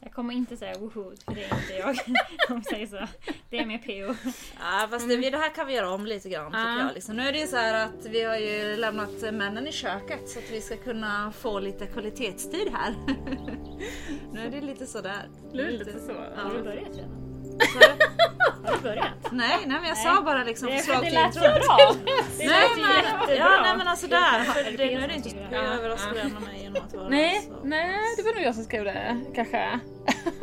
Jag kommer inte säga woho, för det är inte jag. Om säger så. Det är mer PO. Ja fast det, det här kan vi göra om lite grann tycker Ja. jag. Liksom. Nu är det ju så här att vi har ju lämnat männen i köket så att vi ska kunna få lite kvalitetstid här. nu är det lite sådär. Lite så. Har du börjat redan? Så det- Har du börjat? nej, nej men jag sa bara liksom Det, förslag det till lät så intro. bra! Det Nej lät men, jättebra. ja, nej men alltså där. Det det, nu är det inte jag det? överraskar gärna mig genom att vara Nej, så. nej, det var nog jag som skrev det kanske.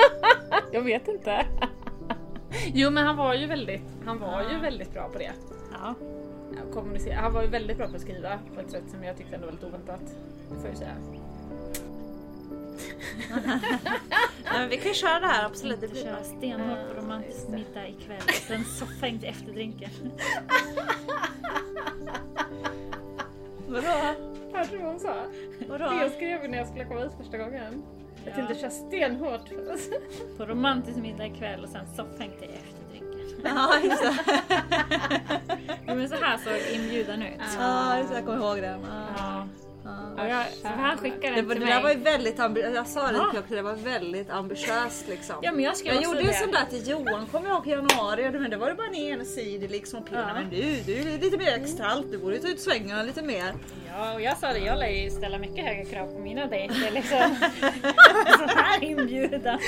jag vet inte. Jo men han var ju väldigt, han var ju väldigt bra på det. Ja, Kommunicera. Han var ju väldigt bra på att skriva på ett sätt som jag tyckte ändå var lite oväntat. Det får jag ju säga. Nej, men vi kan ju köra det här absolut. Vi blir kör bra. stenhårt på romantisk middag ikväll och sen soffa in till efterdrinken. Vadå? Hörde du vad hon sa? Vadå? Det jag skrev när jag skulle komma hit första gången. Jag tänkte köra stenhårt. På romantisk middag ikväll och sen soffhäng till efterdrinken. Ja just det. Men så här såg inbjudan ut. Ja just det, jag kommer ihåg den. Ja. Ja. Jag, han skickade Det, den var, till det där var ju mig. väldigt ambitiöst, jag sa det Ja. till också, det var väldigt ambitiöst liksom. Ja men jag jag gjorde ju det. sånt där till Johan, kommer jag ihåg i januari, men det var ju bara en ensidig liksom. Ja. Men du, du är lite mer extralt, du borde ju ta ut svängarna lite mer. Ja och jag sa det, jag lär ju ställa mycket högre krav på mina dejter liksom. så här inbjudan.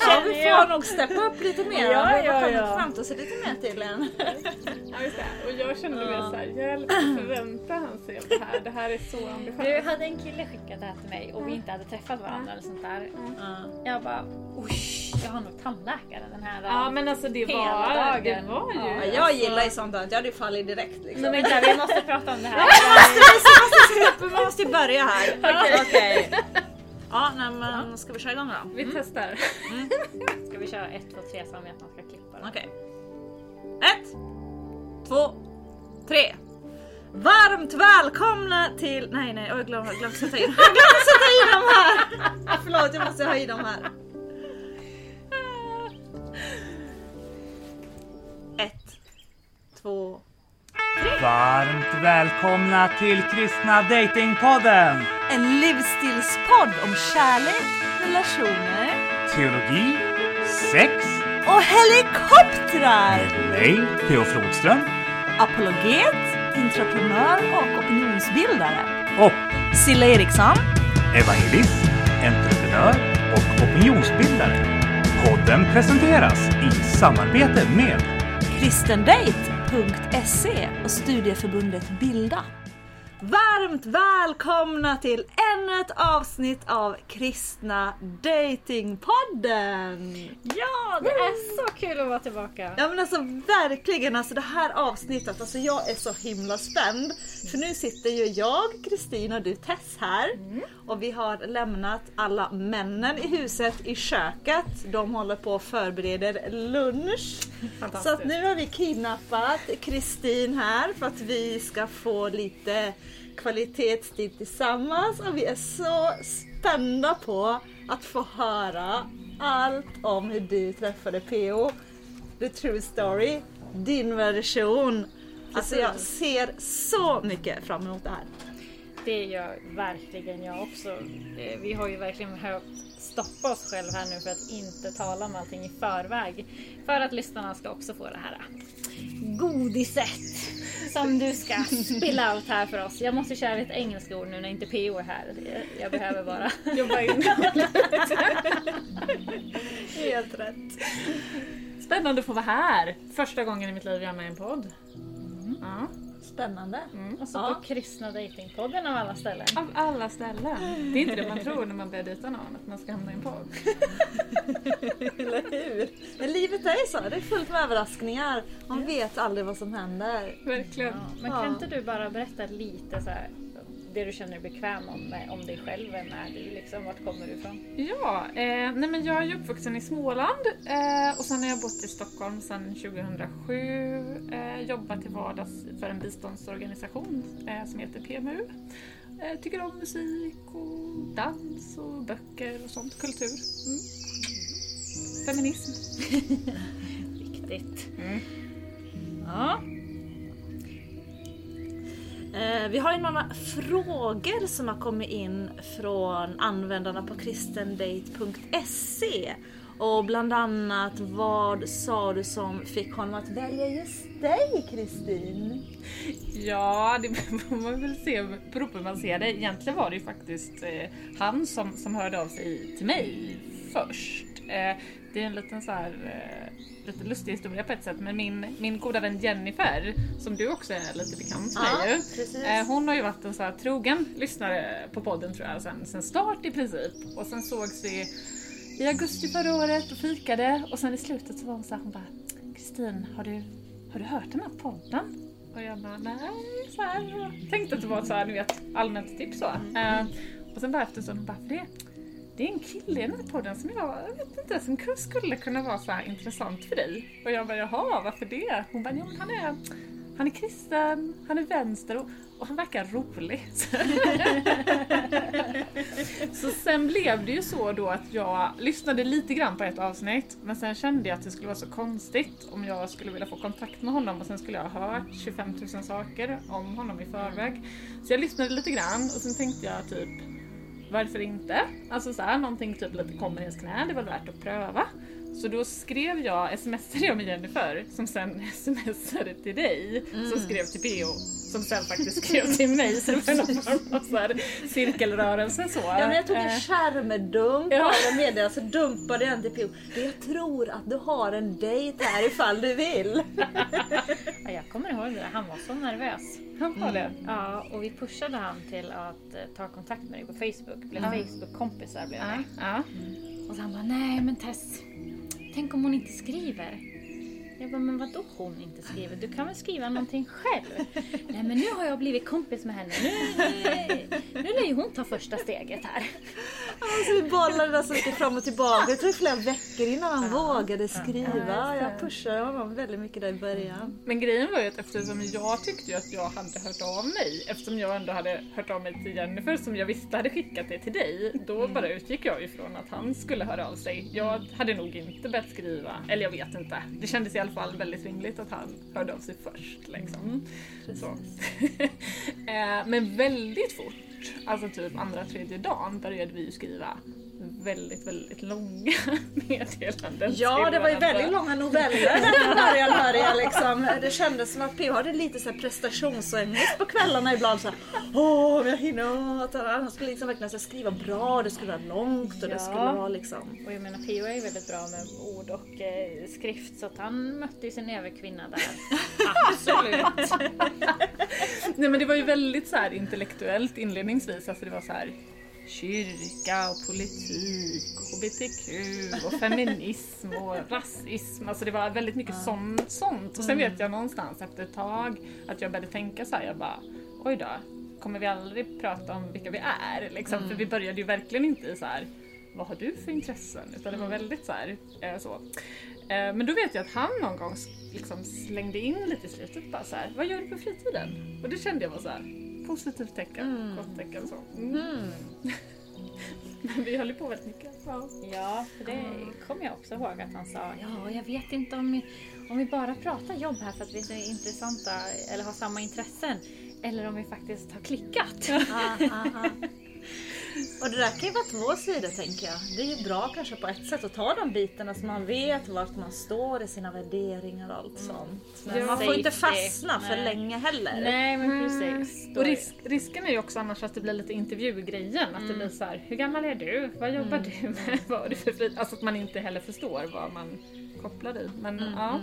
Ja, vi får nog steppa upp lite mer. Ja, ja, ja. framta sig lite mer till en. Ja. Och jag kände mer såhär, hjälp förväntar han sig av det här? Det här är så ambitiöst. hade en kille skickat det här till mig och vi inte hade träffat varandra eller sånt där. Ja. Jag bara, usch, jag har nog tandläkare den här Ja men alltså det var, dagen. det var ju... Ja, Ja, jag gillar ju sånt där, jag hade fallit direkt liksom. Men vänta, vi måste prata om det här. Vi måste ju börja här. Okej. Okej. Ja, nej, men ska vi köra igång då? Vi testar. Ska vi köra ett, två, tre som att man ska klippa? Okej. Ett, två, tre. Varmt välkomna till... Nej, nej, jag glömde, glömde sätta in. Glömde sätta i de här! Förlåt, jag måste ha i de här. Två, Varmt välkomna till Kristna Datingpodden! En livsstilspodd om kärlek, relationer Teologi, sex och helikoptrar! med mig, P.O. Flodström Apologet, entreprenör och opinionsbildare. och Silla Eriksson. evangelist, entreprenör och opinionsbildare. Podden presenteras i samarbete med kristendate.se och studieförbundet Bilda. Varmt välkomna till ännu ett avsnitt av Kristna Datingpodden! Ja, det är så kul att vara tillbaka. Ja men alltså verkligen, alltså det här avsnittet, alltså jag är så himla spänd. För nu sitter ju jag, Kristina och du Tess här. Och vi har lämnat alla männen i huset i köket. De håller på och förbereder lunch. Så att nu har vi kidnappat Kristin här för att vi ska få lite kvalitetstid tillsammans. Och vi är så spända på att få höra allt om hur du träffade PO. The true story, din version. Alltså jag ser så mycket fram emot det här. Det gör verkligen jag också. Eh, Vi har ju verkligen behövt stoppa oss själva här nu för att inte tala om allting i förväg. För att lyssnarna ska också få det här godiset som du ska spilla out här för oss. Jag måste köra lite engelska ord nu när inte PO är här. Jag- Jag behöver bara Jobba in. Helt rätt. Spännande att få vara här! Första gången i mitt liv jag är med i en podd. Ja. Spännande. Och så Ja. på Kristna Datingpodden av alla ställen. Av alla ställen. Det är inte det man tror när man börjar dejta någon, att man ska hamna i en podd. Eller hur? Men livet är ju så, det är fullt med överraskningar. Man vet aldrig vad som händer. Verkligen. Ja, men kan inte du bara berätta lite så här, det du känner dig bekväm om, om dig själv? Vem är du? Liksom, vart kommer du ifrån? Ja, eh, nej men jag är uppvuxen i Småland eh, och sen har jag bott i Stockholm sedan 2007. Eh, jobbat till vardags för en biståndsorganisation eh, som heter PMU. Eh, tycker om musik och dans och böcker och sånt, kultur. Mm. Feminism. Viktigt. Mm. Ja, Eh, vi har ju några frågor som har kommit in från användarna på kristendate.se. Och bland annat vad sa du som fick honom att välja just dig Kristin? Ja, det får man väl se beror på hur man ser det. Egentligen var det ju faktiskt eh, han som, som hörde av sig till mig först. Eh, det är en liten så här, eh, lite lustig historia på ett sätt, men min, min goda vän Jennifer, som du också är lite bekant med Ja, ju. precis. Eh, hon har ju varit en så här trogen lyssnare på podden tror jag, sen, sen start i princip. Och sen sågs vi i augusti förra året och fikade och sen i slutet så var hon så här, hon bara Kristin, har du, har du hört den här podden? Och jag bara nej, så här. Tänkte att det var ett så här, ni vet, allmänt tips så. Eh, och sen bara efter så hon bara, för det, det är en kille i den här podden som jag, jag vet inte, som skulle kunna vara så här intressant för dig. Och jag bara, jaha, varför det? Hon bara, ja men han är, han är kristen, han är vänster och, och han verkar rolig. Så sen blev det ju så då att jag lyssnade lite grann på ett avsnitt men sen kände jag att det skulle vara så konstigt om jag skulle vilja få kontakt med honom och sen skulle jag ha hört 25 000 saker om honom i förväg. Så jag lyssnade lite grann och sen tänkte jag typ varför inte? Alltså så här, någonting typ lite kommer i ens knä, det var värt att pröva. Så då skrev jag, smsade jag med Jennifer som sen smsade till dig som skrev till PO som sen faktiskt skrev till mig så det var någon form av så här cirkelrörelse så. Ja, men jag tog en Eh, skärmdump Ja. av en meddelande så dumpade jag inte PO. Jag tror att du har en dejt här ifall du vill. Ja, jag kommer ihåg det, han var så nervös. Han var det. Ja, och vi pushade han till att eh, ta kontakt med dig på Facebook. Blev Facebook-kompisar blev Ja, vi. ja. Och så han bara, nej men Tess, tänk om hon inte skriver. Jag bara, men vadå hon inte skriver? Du kan väl skriva någonting själv? Nej men nu har jag blivit kompis med henne. Nu, nu, nu lär ju hon ta första steget här. Alltså, vi bollade där så mycket fram och tillbaka. Det tog flera veckor innan han vågade skriva. Jag pushade honom väldigt mycket där i början. Men grejen var ju att eftersom jag tyckte att jag hade hört av mig, eftersom jag ändå hade hört av mig till Jennifer som jag visste hade skickat det till dig, då bara utgick jag ifrån att han skulle höra av sig. Jag hade nog inte bett skriva, eller jag vet inte. Det kändes i alla fall väldigt rimligt att han hörde av sig först. Liksom. Så. Eh, Men väldigt fort, alltså typ andra, tredje dagen började vi ju skriva väldigt, väldigt långa meddelanden. Ja, det var ju väldigt långa noveller från början hörde liksom. Det kändes som att P.O. hade lite så här prestationsångest på kvällarna ibland. Så här, Åh, jag hinner. Han skulle liksom verkligen så skriva bra, det skulle vara långt och det Ja. skulle vara liksom... Och jag menar P.O. är väldigt bra med ord och eh, skrift så att han mötte ju sin överkvinna där. Absolut. Nej men det var ju väldigt så här intellektuellt inledningsvis, alltså det var så här kyrka och politik och HBTQ och feminism och rasism, alltså det var väldigt mycket sånt, sånt. Och sen vet jag någonstans efter ett tag att jag började tänka så här, jag bara oj då, kommer vi aldrig prata om vilka vi är? Liksom, För vi började ju verkligen inte i så här vad har du för intressen? Utan det var väldigt så här, eh, så. Eh, Men då vet jag att han någon gång liksom slängde in lite i slutet bara så här, vad gör du på fritiden? Och det kände jag var så här, positivt tecken, gott tecken så. Mm. Men vi höll ju på väldigt mycket. Ja. Ja, för det kommer jag också ihåg att han sa. Ja, jag vet inte om vi, om vi bara pratar jobb här för att vi är så intressanta eller har samma intressen. Eller om vi faktiskt har klickat. Ah, ah, ah. Och det där kan ju vara två sidor tänker jag. Det är ju bra kanske på ett sätt att ta de bitarna så man vet vart man står i sina värderingar och allt sånt. Men man får inte fasta för Nej. länge heller. Nej, men precis. Och risk, risken är ju också annars att det blir lite intervjugrejen. Att det blir så här, hur gammal är du? Vad jobbar du med? Vad har du för fritid? Alltså att man inte heller förstår vad man kopplar i. Men ja.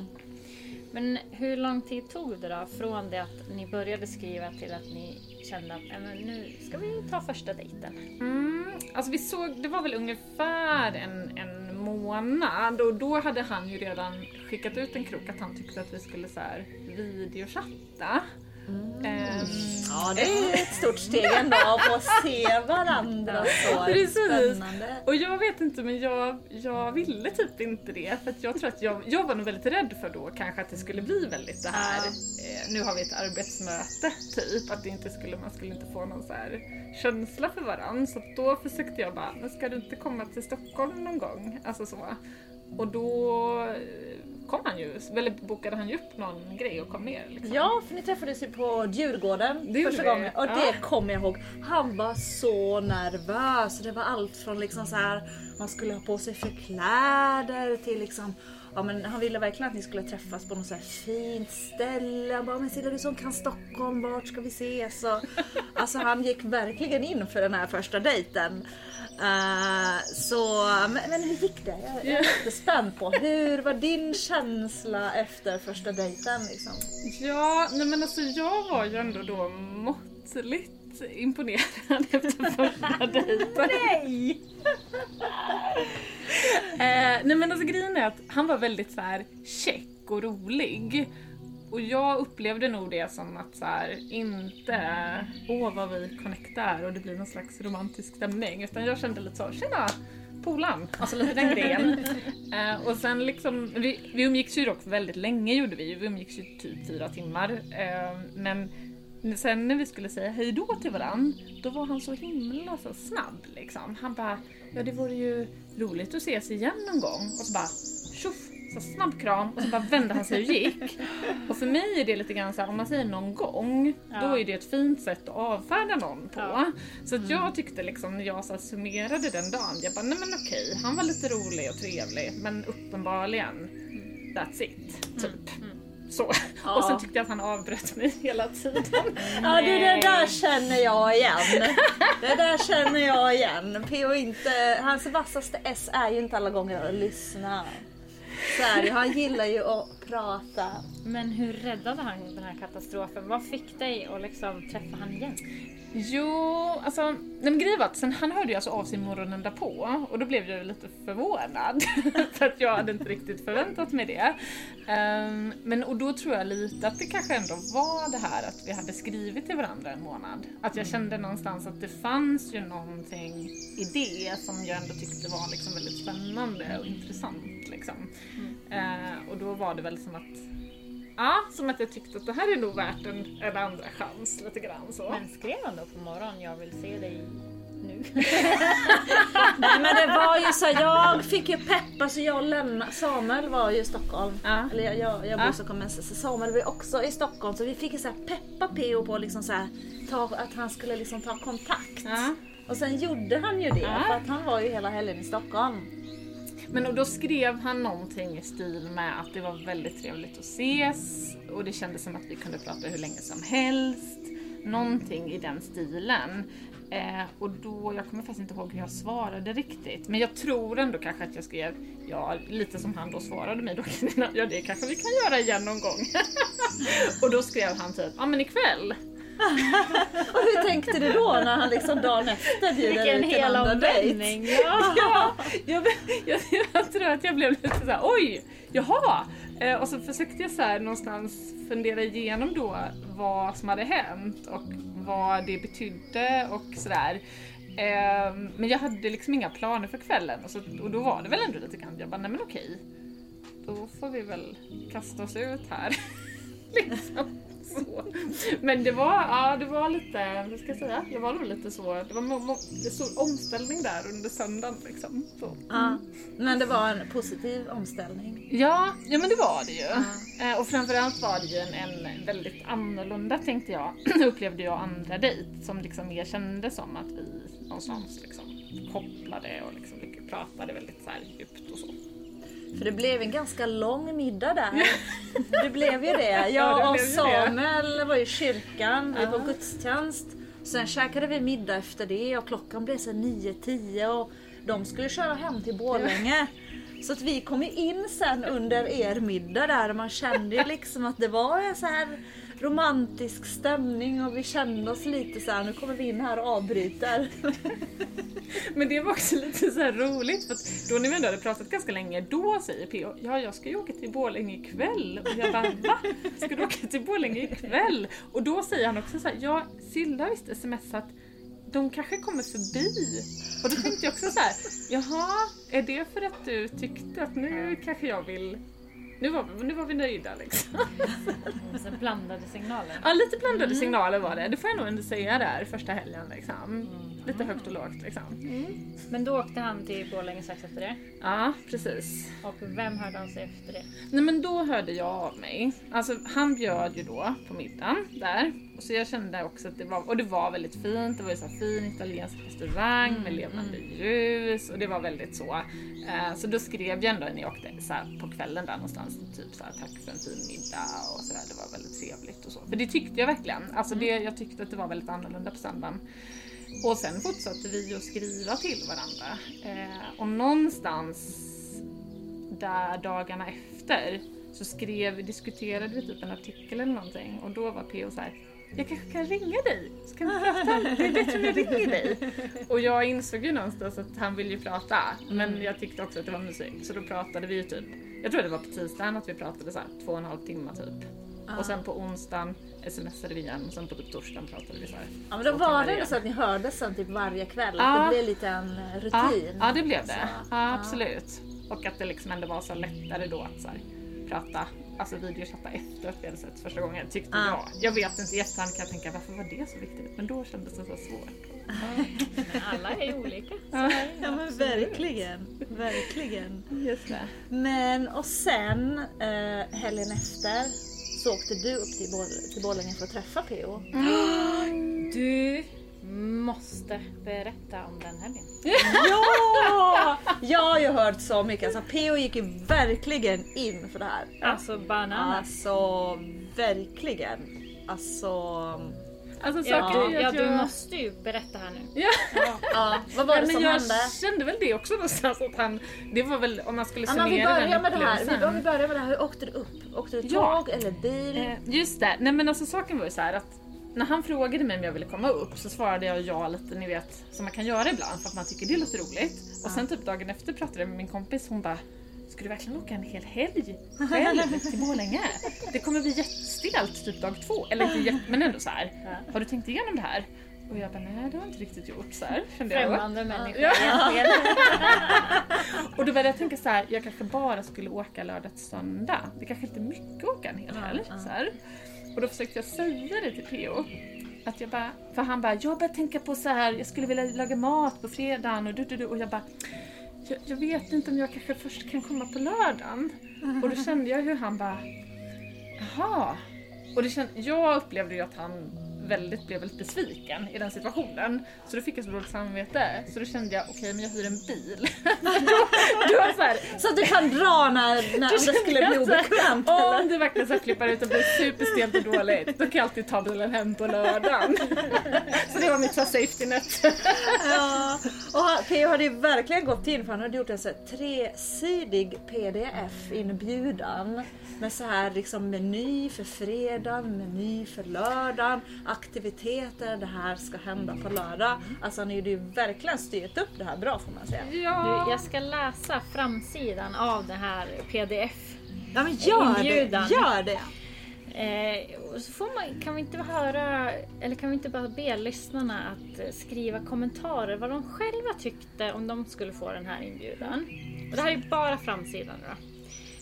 Men hur lång tid tog det då från det att ni började skriva till att ni kände att men nu ska vi ta första dejten? Mm, alltså vi såg, det var väl ungefär en, en månad och då hade han ju redan skickat ut en krok att han tyckte att vi skulle så här videochatta. Ehm, Ja, det är ett stort steg ändå att få se varandra så. Precis. Spännande. Och jag vet inte men jag, jag ville typ inte det för att jag tror att jag, jag var nog väldigt rädd för då kanske att det skulle bli väldigt det här, eh, nu har vi ett arbetsmöte typ, att det inte skulle, man skulle inte få någon så här känsla för varandra. Så då försökte jag bara, men ska du inte komma till Stockholm någon gång? Alltså så. Och då kom han ju, eller bokade han ju upp någon grej och kom ner. Liksom. Ja, för ni träffades ju på Djurgården Det första gången och Ja. det kommer jag ihåg. Han var så nervös. Det var allt från liksom så här man skulle ha på sig för kläder till liksom Ja, men han ville verkligen att ni skulle träffas på något så här fint ställe. Han bara, men Silla du som kan Stockholm, vart ska vi ses? Och, alltså han gick verkligen in för den här första dejten. Eh, så, men, men hur gick det? Jag är jättespänd på. Hur var din känsla efter första dejten? Liksom? Ja, nej men alltså jag var ju ändå då måttligt imponerad efter första dejten. Nej! Eh, nej men alltså grejen är att han var väldigt så här check och rolig. Och jag upplevde nog det som att så här, inte åh vad vi connectar och det blir någon slags romantisk stämning. Utan jag kände lite så, tjena polan, alltså lite den grejen. Eh, och sen liksom, vi, vi umgicks ju dock väldigt länge gjorde vi vi umgicks ju typ fyra timmar. Eh, men sen när vi skulle säga hej då till varann, då var han så himla så snabb liksom. Han bara, ja det vore ju roligt att ses igen någon gång. Och så bara tjoff, så snabb kram och så bara vände han sig och gick. Och för mig är det lite grann så här, om man säger någon gång, Ja. då är det ett fint sätt att avfärda någon på. Ja. Så att jag tyckte liksom när jag så här summerade den dagen, jag bara nej men okej, han var lite rolig och trevlig men uppenbarligen that's it, typ. Så. Ja. Och sen tyckte jag att han avbröt mig hela tiden. Ja du det där känner jag igen. Det där känner jag igen. P.O. inte, hans vassaste S är ju inte alla gånger att lyssna. Så är det, han gillar ju att prata. Men hur räddade han den här katastrofen? Vad fick dig att liksom träffa han igen? Jo, alltså nej men grejen var att sen han hörde ju alltså av sig morgonen därpå och då blev jag lite förvånad. för att jag hade inte riktigt förväntat mig det. Ehm, men och då tror jag lite att det kanske ändå var det här att vi hade skrivit till varandra en månad. Att jag kände någonstans att det fanns ju någonting i det som jag ändå tyckte var liksom väldigt spännande och intressant. Liksom. Eh, och då var det väl som att Ja, som att jag tyckte att det här är nog värt en, en andra chans lite grann så. Men skrev han då på morgonen, jag vill se dig nu? Nej men det var ju så, jag fick ju peppa så jag lämnade, Samuel var ju i Stockholm. Ja. Eller jag, jag, jag bor Ja. i Stockholm men Samuel var också i Stockholm så vi fick ju så här peppa P.O. på liksom så här, ta, att han skulle liksom ta kontakt. Ja. Och sen gjorde han ju det Ja. för att han var ju hela helgen i Stockholm. Men och då skrev han någonting i stil med att det var väldigt trevligt att ses och det kändes som att vi kunde prata hur länge som helst. Någonting i den stilen. Eh, och då, jag kommer faktiskt inte ihåg hur jag svarade riktigt. Men jag tror ändå kanske att jag skrev, ja lite som han då svarade mig då, ja det kanske vi kan göra igen någon gång. och då skrev han typ, ja men ikväll. Och hur tänkte du då när han liksom dagen efter bjuder ut en andra dejt? Ja. Ja, jag, jag, jag tror att jag blev lite såhär, oj, jaha! Eh, och så försökte jag så här någonstans fundera igenom då vad som hade hänt och vad det betydde och sådär. Eh, men jag hade liksom inga planer för kvällen och, så, och då var det väl ändå lite grann, jag bara, nej men okej. Då får vi väl kasta oss ut här. liksom. Så. Men det var, ja det var lite, vad ska jag säga, jag var nog lite så, det var en stor omställning där under söndagen liksom. Så. Ja, men det var en positiv omställning. Ja, ja men det var det ju. Eh, och framförallt var det ju en, en väldigt annorlunda tänkte jag, upplevde jag andra dejt som liksom mer kändes som att vi någonstans liksom kopplade och liksom pratade väldigt så djupt och så. För det blev en ganska lång middag där. Det blev ju det. Ja, Jag och. Samuel var i kyrkan, vi var på gudstjänst. Sen käkade vi middag efter det och klockan blev så 9-10 och de skulle köra hem till Borlänge. Så att vi kom in sen under er middag där och man kände ju liksom att det var så här romantisk stämning och vi kände oss lite så här, nu kommer vi in här och avbryter. Men det var också lite så här roligt för att då när vi ändå hade pratat ganska länge, då säger P.O. Ja, jag ska ju åka till Borlänge ikväll. Och jag bara va? Ska du åka till Borlänge ikväll? Och då säger han också så här, ja Silla har visst smsat de kanske kommer förbi. Och då tänkte jag också så här, jaha, är det för att du tyckte att nu kanske jag vill nu var, nu var vi nöjda liksom. Så blandade signaler. Ja, lite blandade signaler var det. Det får jag nog ändå säga där första helgen liksom. Lite högt och lågt liksom. Men då åkte han till Borlänge strax efter det. Ja, precis. Och vem hörde av sig efter det? Nej men då hörde jag av mig. Alltså han bjöd ju då på middagen där. Och så jag kände också att det var, och det var väldigt fint. Det var ju så fin italiensk restaurang med levande ljus och det var väldigt så. Eh, så då skrev jag ändå när jag åkte så här på kvällen där någonstans, typ så här tack för en fin middag och sådär. Det var väldigt trevligt och så. För det tyckte jag verkligen. Alltså det, jag tyckte att det var väldigt annorlunda på söndagen. Och sen fortsatte vi att skriva till varandra. Eh, och någonstans där dagarna efter så skrev, diskuterade vi typ en artikel eller någonting och då var P.O. så här jag kanske kan ringa dig, så kan vi prata. Det är bättre om jag ringer dig. Och jag insåg ju någonstans att han ville ju prata, men jag tyckte också att det var musik. Så då pratade vi ju typ, jag tror det var på tisdagen att vi pratade så här två och en halv timme typ. Och sen på onsdagen smsade vi igen och sen på typ torsdagen pratade vi så här. Ja, men då var det ändå så att ni hördes sen typ varje kväll? Ja. Att det blev lite en Ja, rutin? ja det blev det. Ja, absolut. Och att det liksom ändå var så lättare då att så här, prata, alltså videochatta efter sett första gången tyckte Ja. jag. Jag vet inte i efterhand kan jag tänka varför var det så viktigt? Men då kändes det så svårt. Men alla är olika. Ja, Ja men verkligen, verkligen. just det. Men och sen eh, helgen efter så åkte du upp till, Borl- till Borlänge för att träffa P.O. Du måste berätta om den helgen. Ja! Jag har ju hört så mycket, alltså P.O. gick ju verkligen in för det här. Alltså bananas. Alltså verkligen. Alltså... Alltså Ja, saker är ja, att du jag... måste ju berätta här nu. Ja, Ja, vad var det men som jag hände? kände väl det också någonstans att han, det var väl om man skulle summera börjar den med det här. Vi, om vi börjar med det här. Hur åkte du upp? Åkte du Ja. tåg eller bil? Eh, just det, nej men alltså saken var ju så här att när han frågade mig om jag ville komma upp så svarade jag ja lite, ni vet, som man kan göra ibland för att man tycker det låter roligt. Och sen typ dagen efter pratade jag med min kompis, hon bara Ska du verkligen åka en hel helg själv till Borlänge? Det kommer bli jättestelt typ dag två. Eller inte men ändå så här. Har du tänkt igenom det här? Och jag bara nej det har jag inte riktigt gjort så här, kände jag. Främmande människor Ja. egentligen. Och då började jag tänka så här, jag kanske bara skulle åka lördag till söndag. Det kanske inte är mycket att åka en hel helg. Så här. Och då försökte jag säga det till P.O. Att jag bara, för han bara, jag börjar tänka på så här, jag skulle vilja laga mat på fredagen och du, du, du. Och jag bara, jag, jag vet inte om jag kanske först kan komma på lördagen. Och då kände jag hur han bara, jaha. Och det känd, jag upplevde ju att han väldigt, blev väldigt besviken i den situationen. Så då fick jag så dåligt samvete. Så då kände jag, okej men jag hyr en bil. då, då var så här, Så att du kan dra när, när det skulle bli obekvämt om det verkligen så flippar ut och blir superstelt och dåligt, då kan jag alltid ta bilen hem på lördagen. så det var mitt safety net. Ja, och P.O. hade ju verkligen gått in för han hade gjort en så här tresidig pdf-inbjudan med så här liksom meny för fredagen, meny för lördagen, aktiviteter, det här ska hända på lördag. Alltså han hade ju verkligen styrt upp det här bra får man säga. Ja. Du, jag ska läsa framsidan av det här pdf. Ja men gör Inbjudan. det, gör det! Eh, och så får man, kan vi inte höra, eller kan vi inte bara be lyssnarna att eh, skriva kommentarer vad de själva tyckte om de skulle få den här inbjudan. Och det här är bara framsidan då.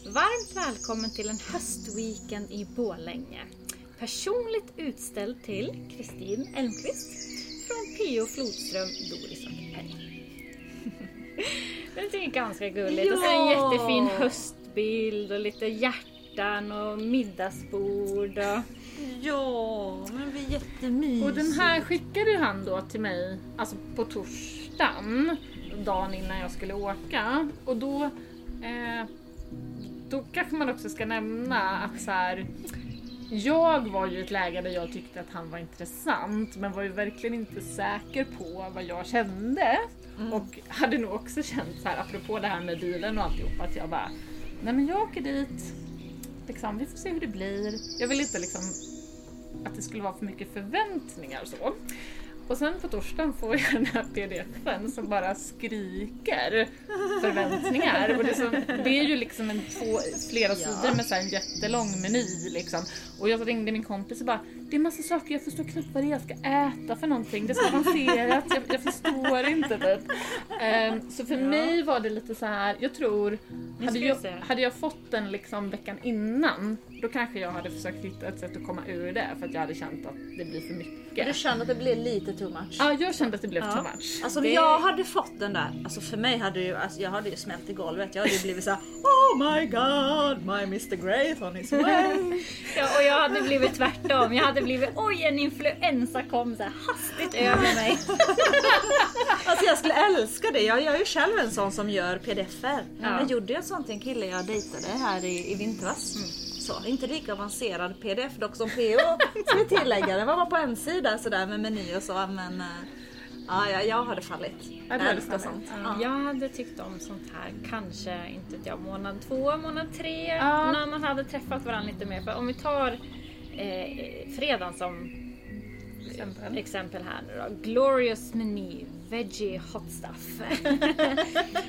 Varmt välkommen till en höstweekend i Borlänge. Personligt utställd till Kristin Elmqvist från P.O. Flodström, Doris och Penny. Det är ganska gulligt. Och så är det en jättefin höstbild och lite hjärtan och middagsbord. Och... Ja, men vi är jättemysiga. Och den här skickade han då till mig alltså på torsdagen, dagen innan jag skulle åka. Och då, eh, då kanske man också ska nämna att så här, jag var ju i ett läge där jag tyckte att han var intressant men var ju verkligen inte säker på vad jag kände. Och hade nog också känt så här apropå det här med bilen och alltihop att jag bara, nej men jag åker dit, liksom, vi får se hur det blir. Jag vill inte liksom att det skulle vara för mycket förväntningar och så. Och sen på torsdagen får jag den här pdfen som bara skriker förväntningar. Och det, är så, det är ju liksom en två, flera sidor med så en jättelång meny liksom. Och jag ringde min kompis och bara det är massa saker, jag förstår knappt vad det är jag ska äta för någonting. Det är så avancerat, jag, jag förstår inte typ. Ehm, så för mig var det lite så här, jag tror, hade jag, hade jag fått den liksom veckan innan, då kanske jag hade försökt hitta ett sätt att komma ur det för att jag hade känt att det blir för Du mycket. kände att det blev lite too much? Ja, jag kände att det blev Ja. too much. Alltså om Det- jag hade fått den där, alltså för mig hade ju, alltså jag hade ju smält i golvet. Jag hade ju blivit såhär Oh my god, my Mr Great on his way. Ja, och jag hade blivit tvärtom. Jag hade blivit oj en influensa kom så här hastigt över mig. Alltså jag skulle älska det. Jag, jag är ju själv en sån som gör pdf-er. Ja. Jag gjorde ju en sån till en kille jag dejtade här i, i vintras. Så, inte lika avancerad pdf dock som PO ska vi tillägga. Den var bara på en sida sådär med meny och så men eh, ja, jag, jag hade fallit. Jag hade älskar fallit. sånt. Ja. Ja. Jag hade tyckt om sånt här kanske, inte jag, månad två, månad tre. Ja. När man hade träffat varandra lite mer. För om vi tar eh, fredagen som Exempel. exempel här nu då. Glorious meny, veggie hot stuff.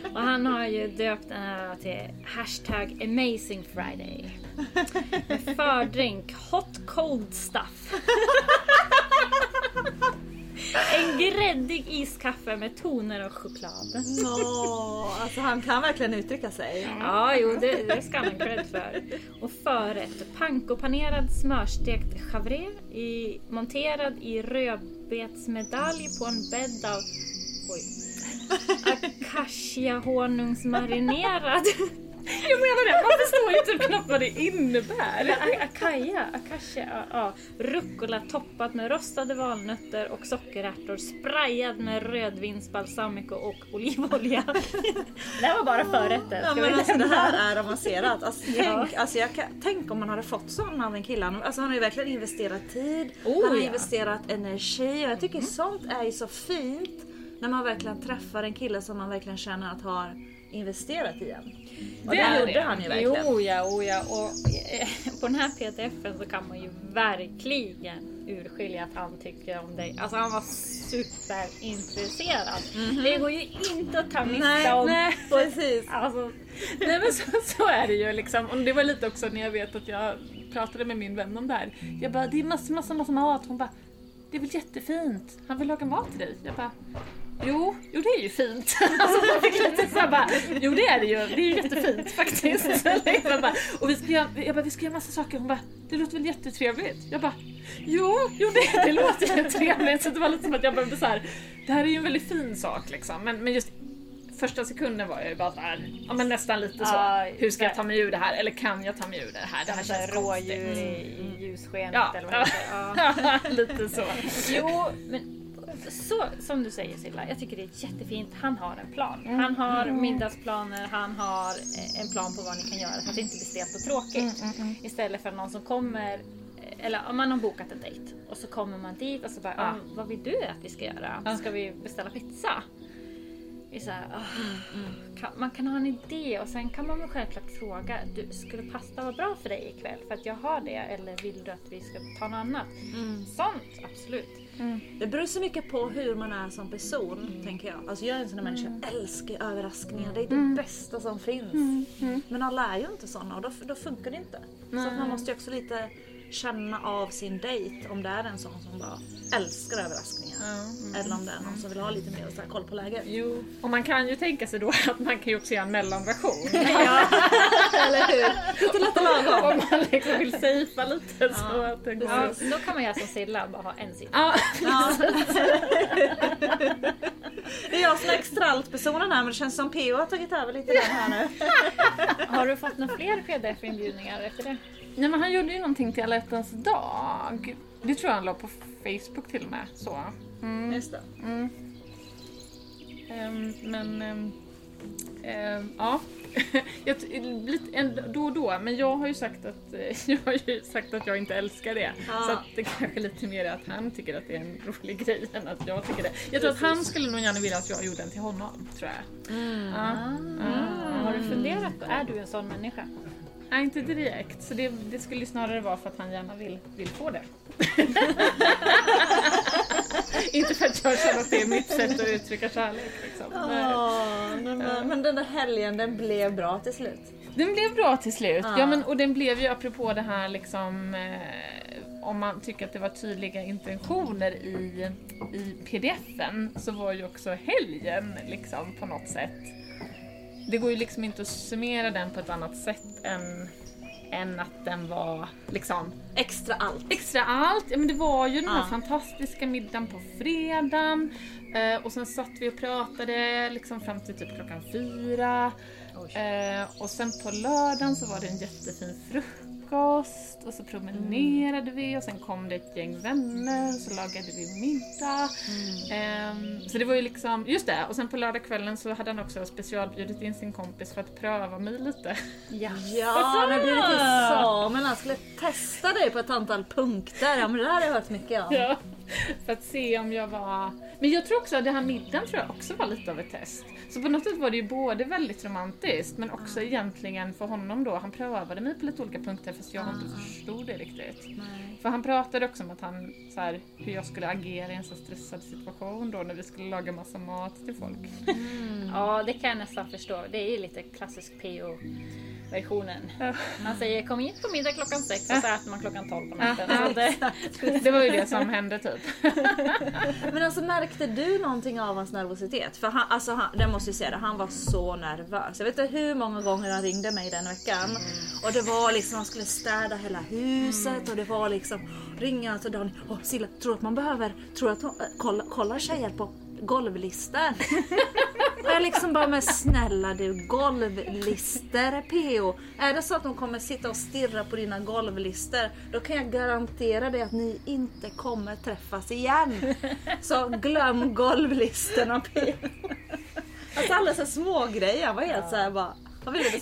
och han har ju döpt den här till hashtag amazing friday. Med fördrink hot cold stuff. En gräddig iskaffe med toner och choklad. Nå, alltså han kan verkligen uttrycka sig. Ja, jo, det, det ska han ha cred för. Och förrätt, pankopanerad smörstekt chavre i, monterad i rödbetsmedalj på en bädd av oj, acacia-honungsmarinerad. Jag menar det, man förstår ju typ knappt vad det innebär. Eller a- Acacia, acacia, ja, ja. Rucola toppad med rostade valnötter och sockerärtor sprayad med rödvinsbalsamico och olivolja. Det här var bara förrätter. Ja men alltså det här är avancerat. Alltså, Ja. tänk, alltså, jag kan, tänk om man hade fått sån av en kille. Han- Alltså, han har ju verkligen investerat tid, Oh, han har ja. investerat energi och jag tycker sånt är ju så fint. När man verkligen träffar en kille som man verkligen känner att har investerat i en. Och det, är gjorde det. han ju verkligen. Jo ja, oh ja. Och eh, på den här pdfen så kan man ju verkligen urskilja att han tycker om dig. Alltså han var superintresserad. Det går ju inte att ta miste om. nej precis. Alltså, Nej men så, så är det ju liksom. Och det var lite också när jag vet att jag pratade med min vän om det här. Jag bara, det är massa, massa, massa mat. Hon bara, det är väl jättefint. Han vill laga mat till dig. Jag bara, jo, jo det är ju fint. Alltså man fick lite så bara, jo det är det ju. Det är ju jättefint faktiskt. Bara, och vi ska, göra, jag bara, vi ska göra massa saker. Hon bara, det låter väl jättetrevligt. Jag bara, jo, jo det, det låter ju trevligt. Så det var lite som att jag behövde så här, det här är ju en väldigt fin sak liksom. Men, men just första sekunden var jag ju bara såhär, ja men nästan lite så. Hur ska jag ta mig ur det här? Eller kan jag ta mig ur det här? Det här så här känns konstigt. rådjur i, i ljusskenet Ja, eller vad det heter. Ja. lite så. Jo, men så som du säger Silla, jag tycker det är jättefint. Han har en plan. Han har middagsplaner, han har eh, en plan på vad ni kan göra så att det inte blir stelt och tråkigt. Istället för någon som kommer eh, eller om man har bokat en dejt och så kommer man dit och så bara. "Ah, vad vill du att vi ska göra? Ska vi beställa pizza? Är så här, "Ah, kan, man kan ha en idé och sen kan man väl självklart fråga, du, skulle pasta vara bra för dig ikväll? För att jag har det eller vill du att vi ska ta något annat? Sånt, absolut. Det beror så mycket på hur man är som person, tänker jag. Alltså jag är en sån där människa, jag älskar överraskningar. Det är det bästa som finns. Men alla är ju inte såna och då, då funkar det inte. Så att man måste ju också lite känna av sin dejt om det är en sån som bara älskar överraskningar. Eller om det är någon som vill ha lite mer så här, koll på läget. Jo. Och man kan ju tänka sig då att man kan ju också göra en mellanversion. Eller hur? Lite lätt lagom. Om man liksom vill safea lite så att det går. Ja, då kan man göra som Silla och bara ha en sida. Ja, Ja. Det är jag som är extra-allt-personen här men det känns som PO har tagit över lite den här nu. Har du fått några fler pdf-inbjudningar efter det? Nej men han gjorde ju någonting till alla hjärtans dag. Det tror jag han la på Facebook till och med. Så. Mm. Just det. Mm. Ehm, men ehm, ehm, ja, jag, lite, en, då och då. Men jag har ju sagt att jag har ju sagt att jag inte älskar det. Ja. Så att det kanske lite mer är att han tycker att det är en rolig grej än att jag tycker det. Jag tror att han skulle nog gärna vilja att jag gjorde den till honom. Tror jag. Ja. Ah, har du funderat på, är du en sån människa? Nej, inte direkt. Så det, det skulle snarare vara för att han gärna vill, vill få det. inte för att jag känner att det är mitt sätt att uttrycka kärlek. Liksom. Åh, nej, men, men den där helgen den blev bra till slut. Den blev bra till slut. Ja. Ja. men, och den blev ju apropå det här liksom eh, om man tycker att det var tydliga intentioner i, i pdfen så var ju också helgen liksom på något sätt. Det går ju liksom inte att summera den på ett annat sätt än, än att den var liksom Extra allt. extra allt. Ja, men det var ju den här Ja. fantastiska middagen på fredagen eh, och sen satt vi och pratade liksom fram till typ klockan fyra. Eh, och sen på lördagen så var det en jättefin frukost och så promenerade vi och sen kom det ett gäng vänner och så lagade vi middag. Ehm, så det var ju liksom, just det, och sen på lördagskvällen så hade han också specialbjudit in sin kompis för att pröva mig lite. Ja. Ja, när du till Samuel han skulle testa dig på ett antal punkter. Ja men det där har jag hört mycket om. Ja, för att se om jag var... Men jag tror också att den här middagen tror jag också var lite av ett test. Så på något sätt var det ju både väldigt romantiskt men också egentligen för honom då, han prövade mig på lite olika punkter fast jag inte förstod det riktigt. För han pratade också om att han, så här, hur jag skulle agera i en så stressad situation då när vi skulle laga massa mat till folk. ja, det kan jag nästan förstå. Det är ju lite klassisk PO-versionen. Man säger kom hit på middag klockan sex och så äter man klockan tolv på natten. Det, Det var ju det som hände typ. Men alltså märkte du någonting av hans nervositet? För han, alltså han, det måste jag säga han var så nervös. Jag vet inte hur många gånger han ringde mig den veckan. Och det var liksom, han skulle städa hela huset och det var liksom, ringa han till Daniel. Åh Silla, tror att man behöver, tror att hon, äh, kolla, kollar tjejer på golvlistor? Och jag liksom bara, men snälla du, golvlister PO. Är det så att de kommer sitta och stirra på dina golvlister, då kan jag garantera dig att ni inte kommer träffas igen. Så glöm golvlisterna PO. Alltså alla så små grejer var helt såhär bara,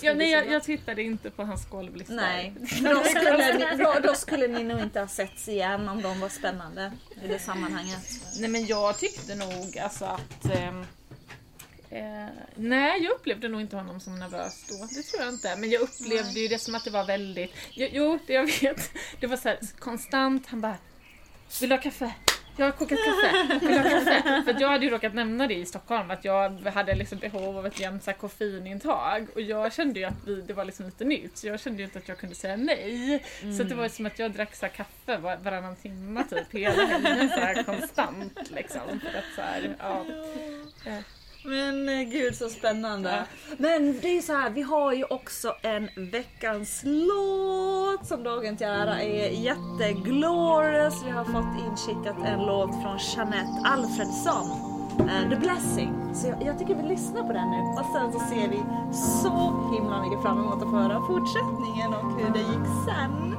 Ja, nej, jag, jag tittade inte på hans golvlista. Nej, då skulle, ni, då, då skulle ni nog inte ha setts igen om de var spännande i det sammanhanget. Nej men jag tyckte nog alltså att... ehm, eh, nej, jag upplevde nog inte honom som nervös då. Det tror jag inte. Men jag upplevde ju det som att det var väldigt... Jo, jo det jag vet. Det var så här konstant. Han bara... Vill du ha kaffe? Jag har kokat kaffe. Vill du ha kaffe? För jag hade ju råkat nämna det i Stockholm att jag hade liksom behov av ett jämnt koffeinintag och jag kände ju att vi, det var liksom lite nytt så jag kände ju inte att jag kunde säga nej. Så det var ju som att jag drack så kaffe var, varannan timme typ hela helgen så konstant liksom. För att så här, ja. Men eh, gud så spännande. Men det är ju så här, vi har ju också en veckans låt som dagen till ära är jätteglorious. Vi har fått inskickat en låt från Jeanette Alfredsson. eh, The Blessing. Så jag, jag tycker vi lyssnar på den nu och sen så ser vi så himla mycket fram emot att få höra fortsättningen och hur det gick sen.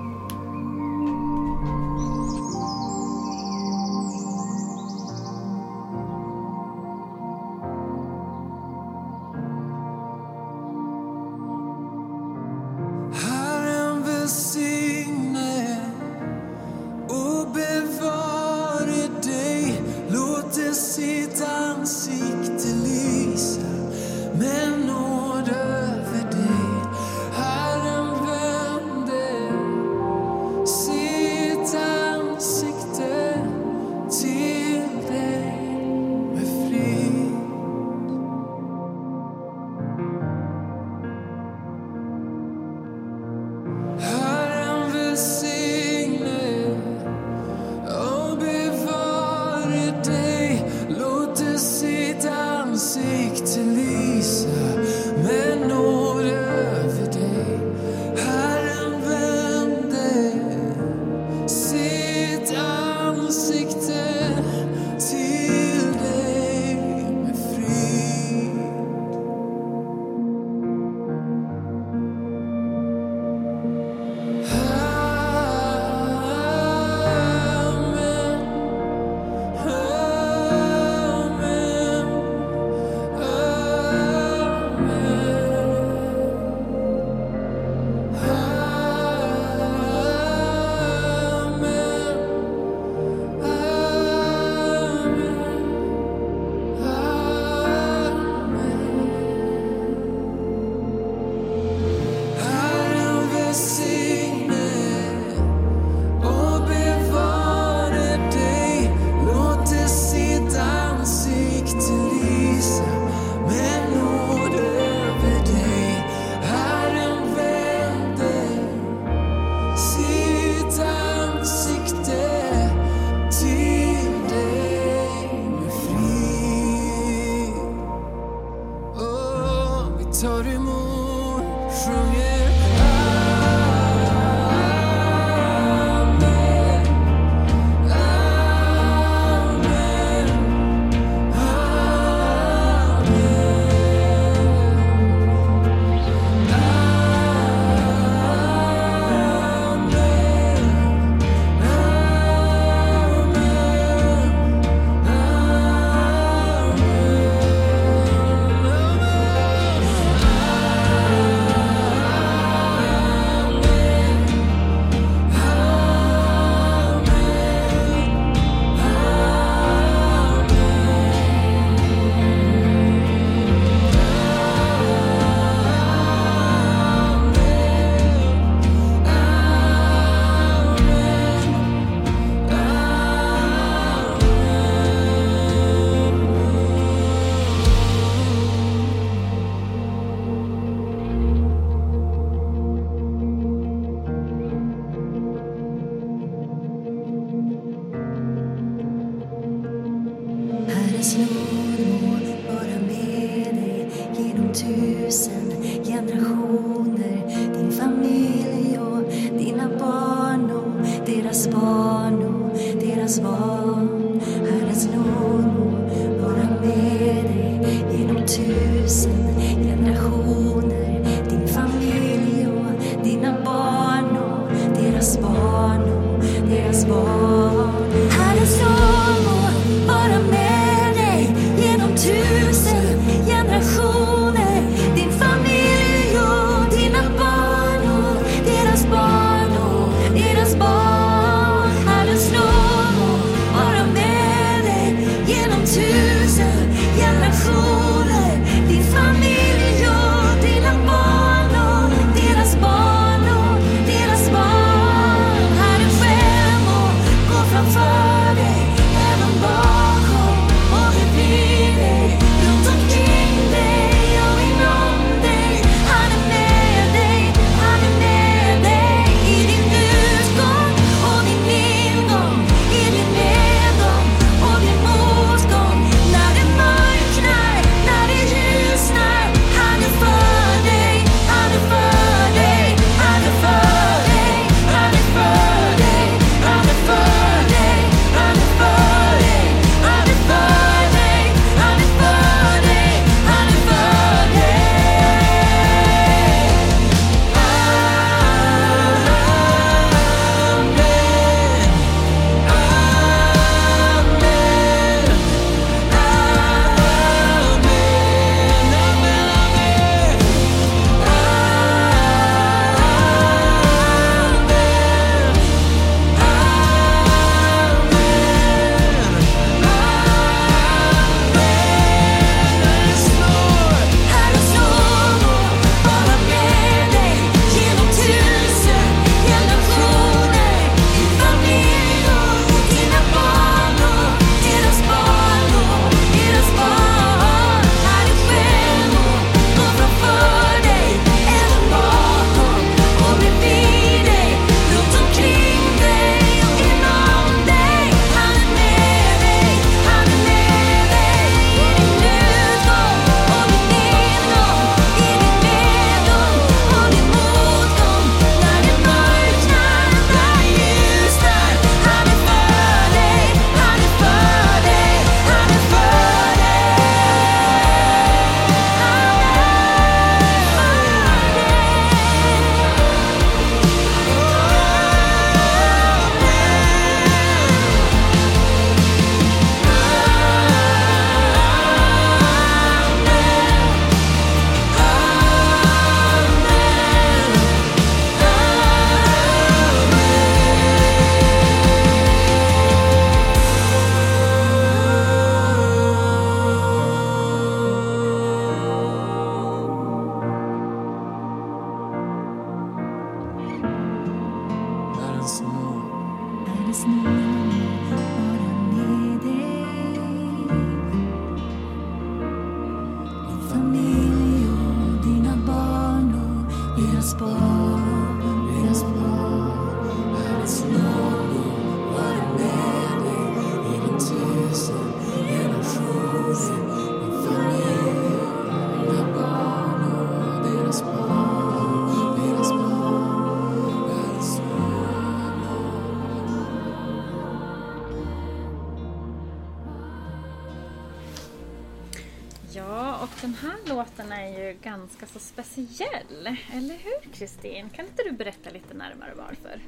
berätta lite närmare varför?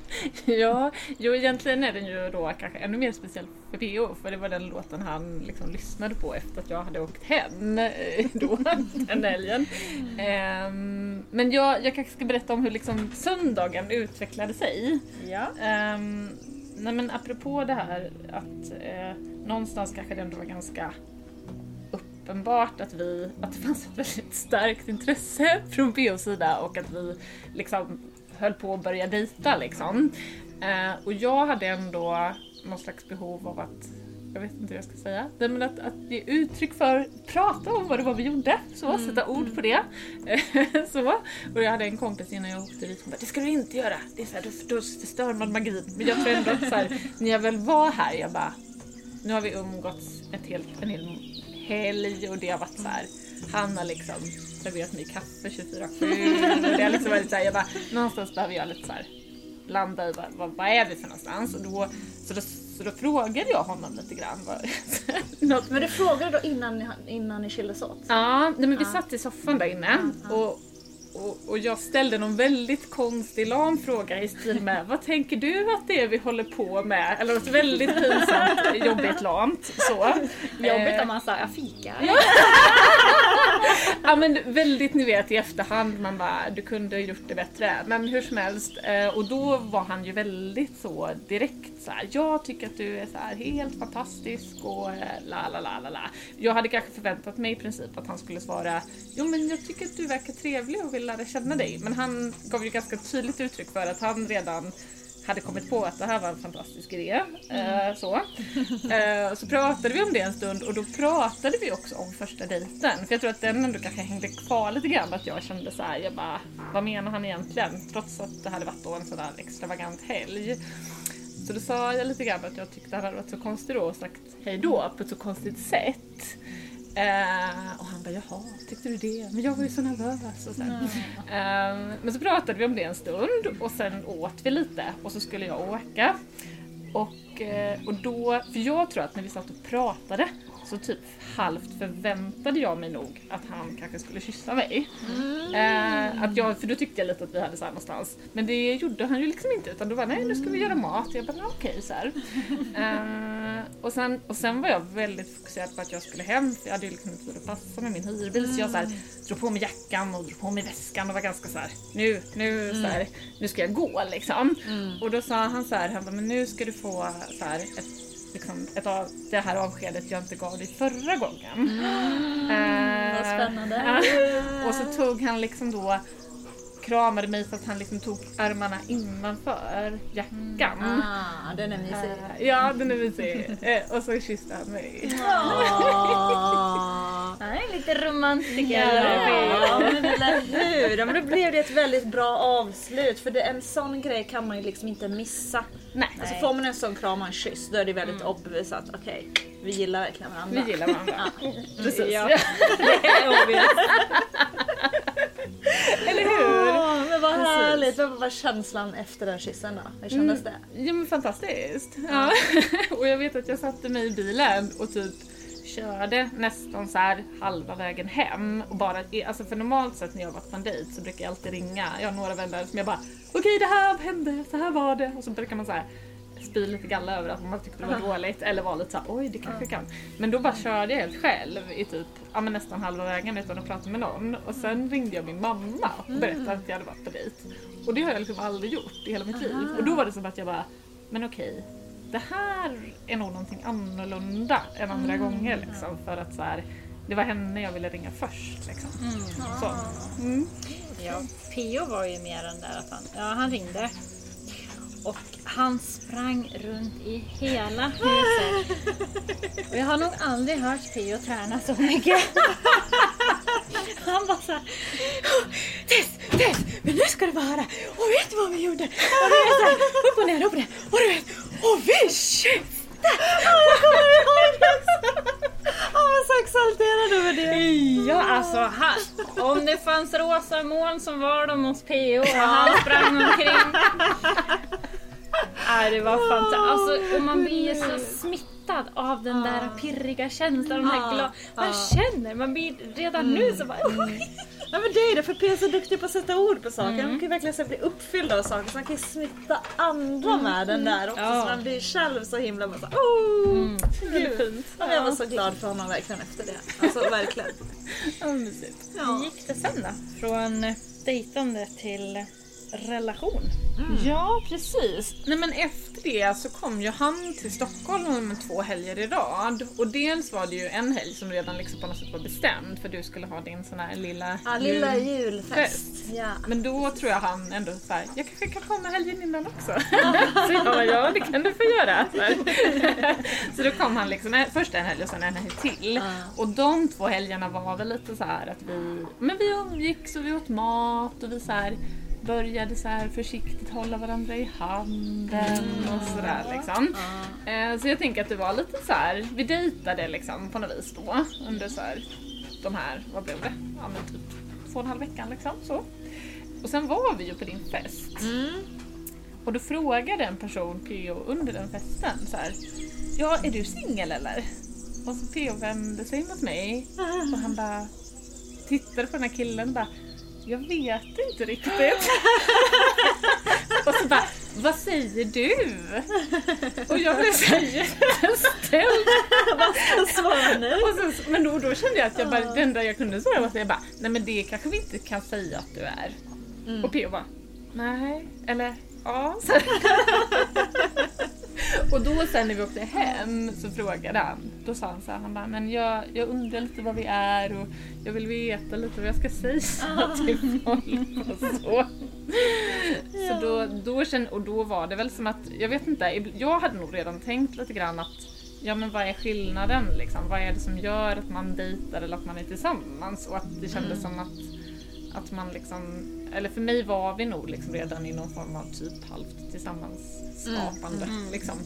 Ja, jo egentligen är den ju då kanske ännu mer speciell för PO för det var den låten han liksom lyssnade på efter att jag hade åkt hem eh, då, den helgen. Ehm, men jag, jag kanske ska berätta om hur liksom söndagen utvecklade sig. Ja. Um, nej men apropå det här att eh, någonstans kanske det ändå var ganska uppenbart att, vi, att det fanns ett väldigt starkt intresse från POs sida och att vi liksom höll på att börja dejta liksom. Eh, och jag hade ändå någon slags behov av att jag vet inte hur jag ska säga. Nej, men att, att ge uttryck för, prata om vad det var vi gjorde. Så, sätta ord på det. så. Och jag hade en kompis innan jag åkte dit som bara, det ska du inte göra. Det är så här, då, då förstör man magin. Men jag tror ändå att så här, när jag väl var här, jag bara, nu har vi umgåtts ett helt, en hel helg och det har varit så här. Han har liksom serverat mig kaffe 24-7 och det har liksom varit så här, jag bara, någonstans behöver jag lite så här landa i vad, vad, vad är vi för någonstans och då, så då, så då frågade jag honom lite grann. Vad, något, Men du frågade då innan ni, innan ni skildes åt? Ja, nej men vi satt i soffan där inne och, och, och jag ställde någon väldigt konstig lam fråga i stil med Vad tänker du att det är vi håller på med? Eller något väldigt pinsamt, jobbigt lamt. Så. Jobbigt Eh, om man sa jag fikar. Ja men väldigt ni vet i efterhand man bara du kunde gjort det bättre. Men hur som helst eh, och då var han ju väldigt så direkt så här. Jag tycker att du är så här helt fantastisk och eh, la la la la la. Jag hade kanske förväntat mig i princip att han skulle svara Jo men jag tycker att du verkar trevlig och vill lära känna dig. Men han gav ju ganska tydligt uttryck för att han redan hade kommit på att det här var en fantastisk idé. Eh, så. Eh, så pratade vi om det en stund och då pratade vi också om första dejten. För jag tror att den ändå kanske hängde kvar lite grann att jag kände så här, jag bara, vad menar han egentligen? Trots att det hade varit då en sådär extravagant helg. Så då sa jag lite grann att jag tyckte han hade varit så konstig då och sagt hej då på ett så konstigt sätt. Eh, och han bara jaha, tyckte du det? Men jag var ju så nervös. Och sen. Eh, men så pratade vi om det en stund och sen åt vi lite och så skulle jag åka. Och, eh, och då, för jag tror att när vi satt och pratade så typ halvt förväntade jag mig nog att han kanske skulle kyssa mig. Eh, att jag, för då tyckte jag lite att vi hade så här någonstans. Men det gjorde han ju liksom inte utan då var nej nu ska vi göra mat. Jag bara okej så här. Eh, och, sen, och sen var jag väldigt fokuserad på att jag skulle hem för jag hade ju liksom inte tid att passa med min hyrbil så jag så här, drog på mig jackan och drog på mig väskan och var ganska så här nu, nu, så här, nu ska jag gå liksom. Och då sa han så här, han bara, men nu ska du få så här, ett liksom, ett av det här avskedet jag inte gav dig förra gången. Eh, vad spännande. Och så tog han liksom då kramade mig så att han liksom tog armarna innanför jackan. Ah, den är mysig. Eh, ja, den är mysig. Eh, och så kysste han mig. Ah. Lite romantiker. Ja, men eller hur? Ja, men då blev det ett väldigt bra avslut för det, en sån grej kan man ju liksom inte missa. Nej, Alltså får man en sån kram och en kyss då är det väldigt obvious att okej, vi gillar verkligen varandra. vi gillar varandra. Precis. Ja. Ja. Det är obvious. Eller hur? Åh, men vad Precis. härligt. Vad var känslan efter den kyssen då? Hur kändes det? Ja men fantastiskt. Ja. och jag vet att jag satte mig i bilen och typ körde nästan så här halva vägen hem och bara, alltså för normalt sett när jag har varit på en dejt så brukar jag alltid ringa, jag har några vänner som jag bara okej det här hände, så här var det. Och så brukar man så här spy lite galla över att man tyckte det var dåligt eller var lite såhär oj det kanske kan. Men då bara körde jag helt själv i typ ja, men nästan halva vägen utan att prata med någon. Och sen ringde jag min mamma och berättade att jag hade varit på dejt. Och det har jag liksom aldrig gjort i hela mitt liv. Och då var det som att jag bara men okej det här är nog någonting annorlunda än andra gånger liksom för att så här, det var henne jag ville ringa först liksom. Så. Mm. Ja, Pio var ju mer den där att han, ja, han ringde. Och han sprang runt i hela huset. Och jag har nog aldrig hört Pio träna så mycket. Han var såhär Tess, Tess, men nu ska du få höra. Och vet du vad vi gjorde? Och du vet upp och ner, upp och ner. Och du vet, och vi kysste! Han var så exalterad över det. Ja, alltså han, om det fanns rosa moln som var de hos PO och han sprang omkring. Ja, det var fantastiskt. Alltså, och man blir så smittad av den där pirriga känslan. Man ja. känner, man blir redan nu så bara... Ja men det är det, för P är så duktig på att sätta ord på saker. Man kan ju verkligen så bli uppfylld av saker så man kan ju smitta andra med den där också. Ja. Så man blir själv så himla bara så, oh, är gud. fint. Ja, Jag var så glad för honom verkligen efter det. Alltså verkligen. Ja, mysigt. Hur gick det sen då? Från dejtande till relation? Ja, precis. Nej, men efter det så kom ju han till Stockholm med två helger i rad. Och dels var det ju en helg som redan liksom på något sätt var bestämd för du skulle ha din sån här lilla, Ja, lilla jul- julfest. fest. Ja. Men då tror jag han ändå såhär, jag kanske kan komma helgen innan också. så jag bara, ja det kan du få göra. Så, här. så då kom han liksom först en helg och sen en helg till. Och de två helgerna var väl lite så här att vi, men vi umgicks och vi åt mat och vi så här började så här försiktigt hålla varandra i handen och sådär liksom. Eh, Så jag tänker att det var lite så här, vi dejtade liksom på något vis då under så här, de här, vad blev det? Ja men typ två och en halv veckan liksom så. Och sen var vi ju på din fest. Och då frågade en person P.O. under den festen så här, Ja, är du singel eller? Och så P.O. vände sig mot mig och han bara tittade på den här killen och bara Jag vet inte riktigt. och så bara Vad säger du? Och jag blev så jätteställd. Vad ska jag svara nu? Så, men då, då kände jag att jag bara, det enda jag kunde svara var att jag bara, nej men det kanske vi inte kan säga att du är. Och P.O. bara, nej, eller ja. Och då sen när vi åkte hem så frågade han, då sa han så här, han bara, men jag, jag undrar lite vad vi är och jag vill veta lite vad jag ska säga till folk och så. Så då, då kände, och då var det väl som att, jag vet inte, jag hade nog redan tänkt lite grann att Ja men vad är skillnaden liksom? Vad är det som gör att man dejtar eller att man är tillsammans? Och att det kändes som att, att man liksom, eller för mig var vi nog liksom redan i någon form av typ halvt tillsammansskapande. Liksom.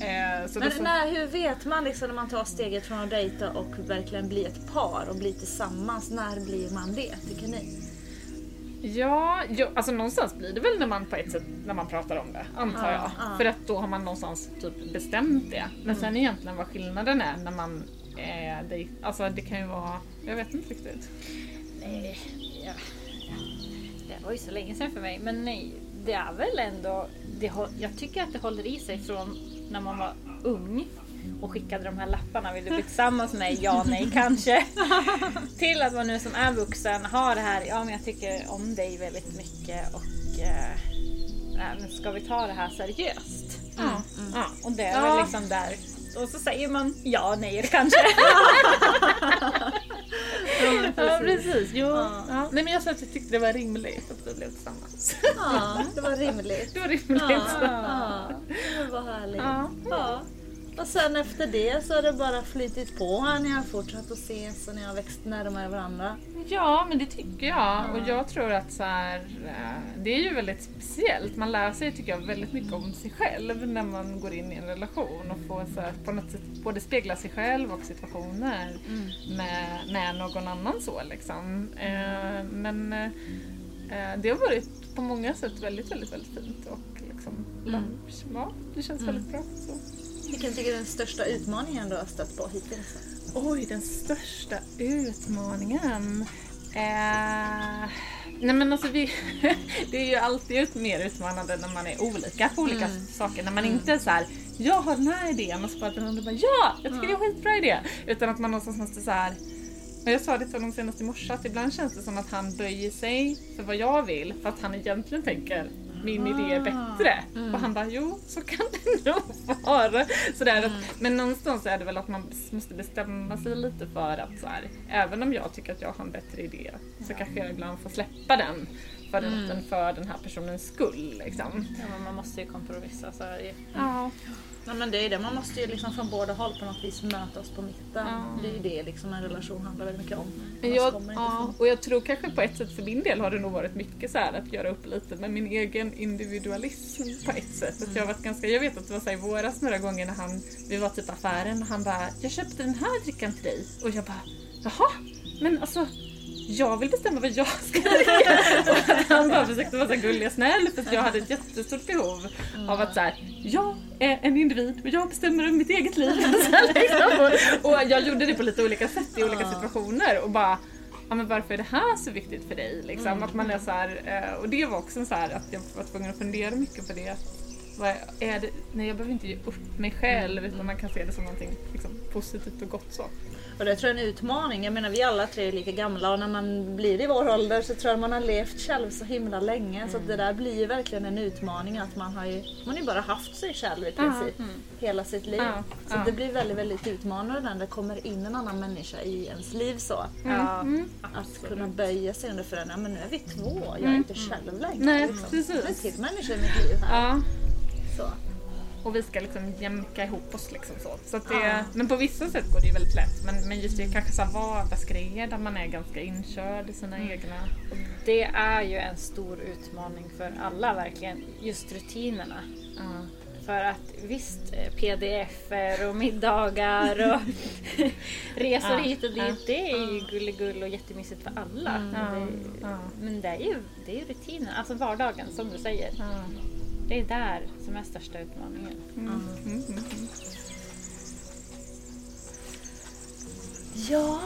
Eh, så Men så, när, hur vet man liksom när man tar steget från att dejta och verkligen bli ett par och bli tillsammans? När blir man det tycker ni? Ja, jo, alltså någonstans blir det väl när man på ett sätt när man pratar om det, antar Ja, jag. ja. För att då har man någonstans typ bestämt det. Men sen egentligen vad skillnaden är när man eh, dejt, alltså det kan ju vara, jag vet inte riktigt. Nej, ja. Var ju så länge sedan för mig. Men nej, det är väl ändå... Det, jag tycker att det håller i sig från när man var ung och skickade de här lapparna. Vill du bli tillsammans med mig? Ja, nej, kanske. Till att man nu som är vuxen har det här. Ja, men jag tycker om dig väldigt mycket och eh, men ska vi ta det här seriöst? Ja. Ja. Och det är Ja. väl liksom där. Och så säger man ja, nej, kanske. Ja precis, jo. Ja. Ja. Nej men jag sa att jag tyckte det var rimligt att vi blev tillsammans. Ja, det var rimligt. Det var rimligt. Ja, det var härligt. Ja. Och sen efter det så har det bara flytit på här. Ni har fortsatt att ses och ni har växt närmare varandra. Ja, men det tycker jag. Och jag tror att så här, eh, det är ju väldigt speciellt. Man lär sig tycker jag väldigt mycket om sig själv när man går in i en relation och får så här, på något sätt både spegla sig själv och situationer med, med någon annan så liksom. Eh, Men eh, det har varit på många sätt väldigt, väldigt, väldigt fint och liksom, ja, det känns väldigt bra. Så. Vilken tycker du är den största utmaningen du har stött på hittills? Oj, den största utmaningen. Eh, nej men alltså vi, det är ju alltid mer utmanande när man är olika på olika saker. När man inte är så här, jag har den här idén och så bara den andra bara, ja, jag tycker det är en skitbra idé. Utan att man någonstans måste så här. Och jag sa det till honom senast i morse att ibland känns det som att han böjer sig för vad jag vill för att han egentligen tänker min idé är bättre. Och han bara, jo så kan det nog vara. Sådär, att, men någonstans är det väl att man måste bestämma sig lite för att så här, även om jag tycker att jag har en bättre idé så kanske jag ibland får släppa den för, den, för den här personens skull. Liksom. Ja, men man måste ju kompromissa. Så är det ju. Ja. Ja men det är det, man måste ju liksom från båda håll på något vis möta oss på mitten. Ja. Det är ju det liksom en relation handlar väldigt mycket om. Jag, ja, och jag tror kanske på ett sätt för min del har det nog varit mycket så här att göra upp lite med min egen individualism på ett sätt. Att jag, har varit ganska, jag vet att det var så här i våras några gånger när han, vi var typ i affären och han bara “Jag köpte den här drickan till dig” och jag bara “Jaha, men alltså jag vill bestämma vad jag ska att han bara försökte vara så gullig och snäll för att jag hade ett jättestort behov av att så här, jag är en individ och jag bestämmer över mitt eget liv. Här, liksom. och, och jag gjorde det på lite olika sätt i olika situationer och bara Ja, men varför är det här så viktigt för dig? Liksom? Att man är så här, eh, och det var också så här att jag var tvungen att fundera mycket på det. Vad är det? Nej, jag behöver inte ge upp mig själv utan man kan se det som någonting liksom, positivt och gott så. Och det tror jag är en utmaning. Jag menar vi alla tre är lika gamla och när man blir i vår ålder så tror jag man har levt själv så himla länge. Så att det där blir ju verkligen en utmaning att man har ju, man har ju bara haft sig själv i princip hela sitt liv. Ja, Så ja. det blir väldigt, väldigt utmanande när det kommer in en annan människa i ens liv så. Ja, Att kunna böja sig under för en, ja men nu är vi två, jag är inte själv längre. Nej, liksom. precis. Det är en till människa i mitt liv här. Så. Och vi ska liksom jämka ihop oss liksom så. så det, Ja. Men på vissa sätt går det ju väldigt lätt. Men, men just det kanske så här vardagsgrejer där man är ganska inkörd i sina egna... det är ju en stor utmaning för alla verkligen, just rutinerna. Ja. För att visst, eh, pdf-er och middagar och resor Ja, hit och dit, ja. det är ju gulligull och jättemysigt för alla. Ja, Men, det, ja. men det är ju det är ju rutinen, alltså vardagen som du säger. Det är där som är största utmaningen. Mm, mm, mm. Ja,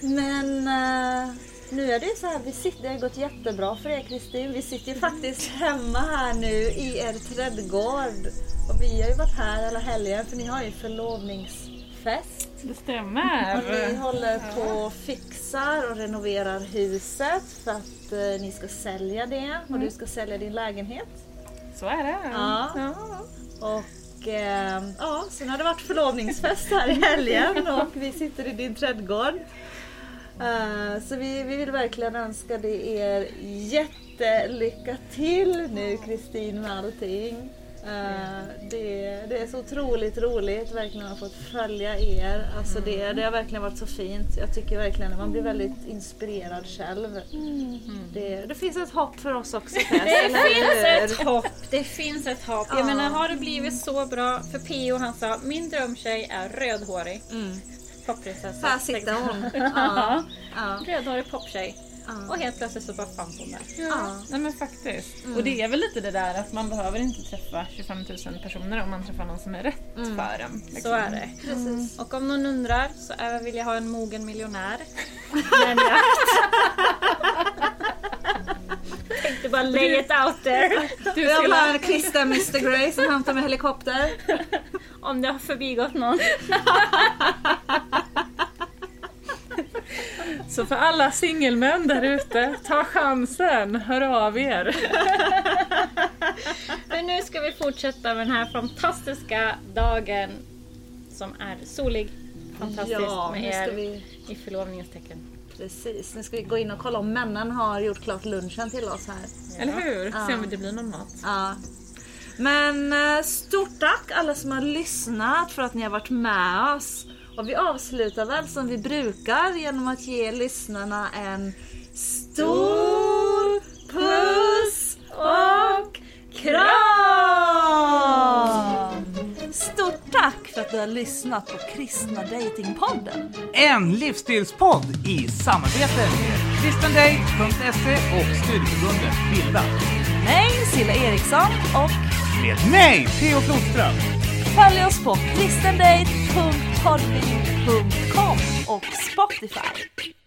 men eh, nu är det ju så här, vi sitter, det har gått jättebra för er Kristin. Vi sitter ju faktiskt hemma här nu i er trädgård. Och vi har ju varit här hela helgen för ni har ju förlovningsfest. Det Och stämmer. ni håller på och fixar och renoverar huset för att eh, ni ska sälja det och du ska sälja din lägenhet. Så är det. Ja. Ja. Och eh, ja, sen har det varit förlovningsfest här i helgen och vi sitter i din trädgård. Eh, så vi, vi vill verkligen önska dig er jättelycka till nu Kristin med allting. Eh, det, det är så otroligt roligt verkligen att ha fått följa er. Alltså det, det har verkligen varit så fint. Jag tycker verkligen att man blir väldigt inspirerad själv. Det, det finns ett hopp för oss också Tess, Det finns ett hopp! Det finns ett hopp. Jag Ja. menar, har det blivit så bra för Pio, han sa min drömtjej är rödhårig. Mm. Popprinsessa. Här sitter hon. Ja. Ja. Rödhårig poptjej. Ja. Och helt plötsligt så bara fanns hon där. Ja, nej men faktiskt. Och det är väl lite det där att man behöver inte träffa 25 000 personer om man träffar någon som är rätt för en. liksom. Så är det. Precis. Och om någon undrar så är, vill jag ha en mogen miljonär. Men jag tänkte bara lay it out there. Du Jag vill skulle, ha en kristen Mr Grey som hämtar med helikopter. Om det har förbigått någon. så för alla singelmän där ute, ta chansen, hör av er. Men nu ska vi fortsätta med den här fantastiska dagen som är solig. Fantastiskt Ja, med er vi... i förlovningens tecken. Precis, nu ska vi gå in och kolla om männen har gjort klart lunchen till oss här. Eller hur? Ja. Se om det blir någon mat. Ja. Men eh, stort tack alla som har lyssnat för att ni har varit med oss. Och vi avslutar väl som vi brukar genom att ge lyssnarna en stor puss och kram! Stort tack för att du har lyssnat på Kristna Datingpodden. En livsstilspodd i samarbete med kristendate.se och studieförbundet Bilda. Mig Silla Eriksson och Med mig, Theo Flodström. Följ oss på kristendate.podbean.com och Spotify.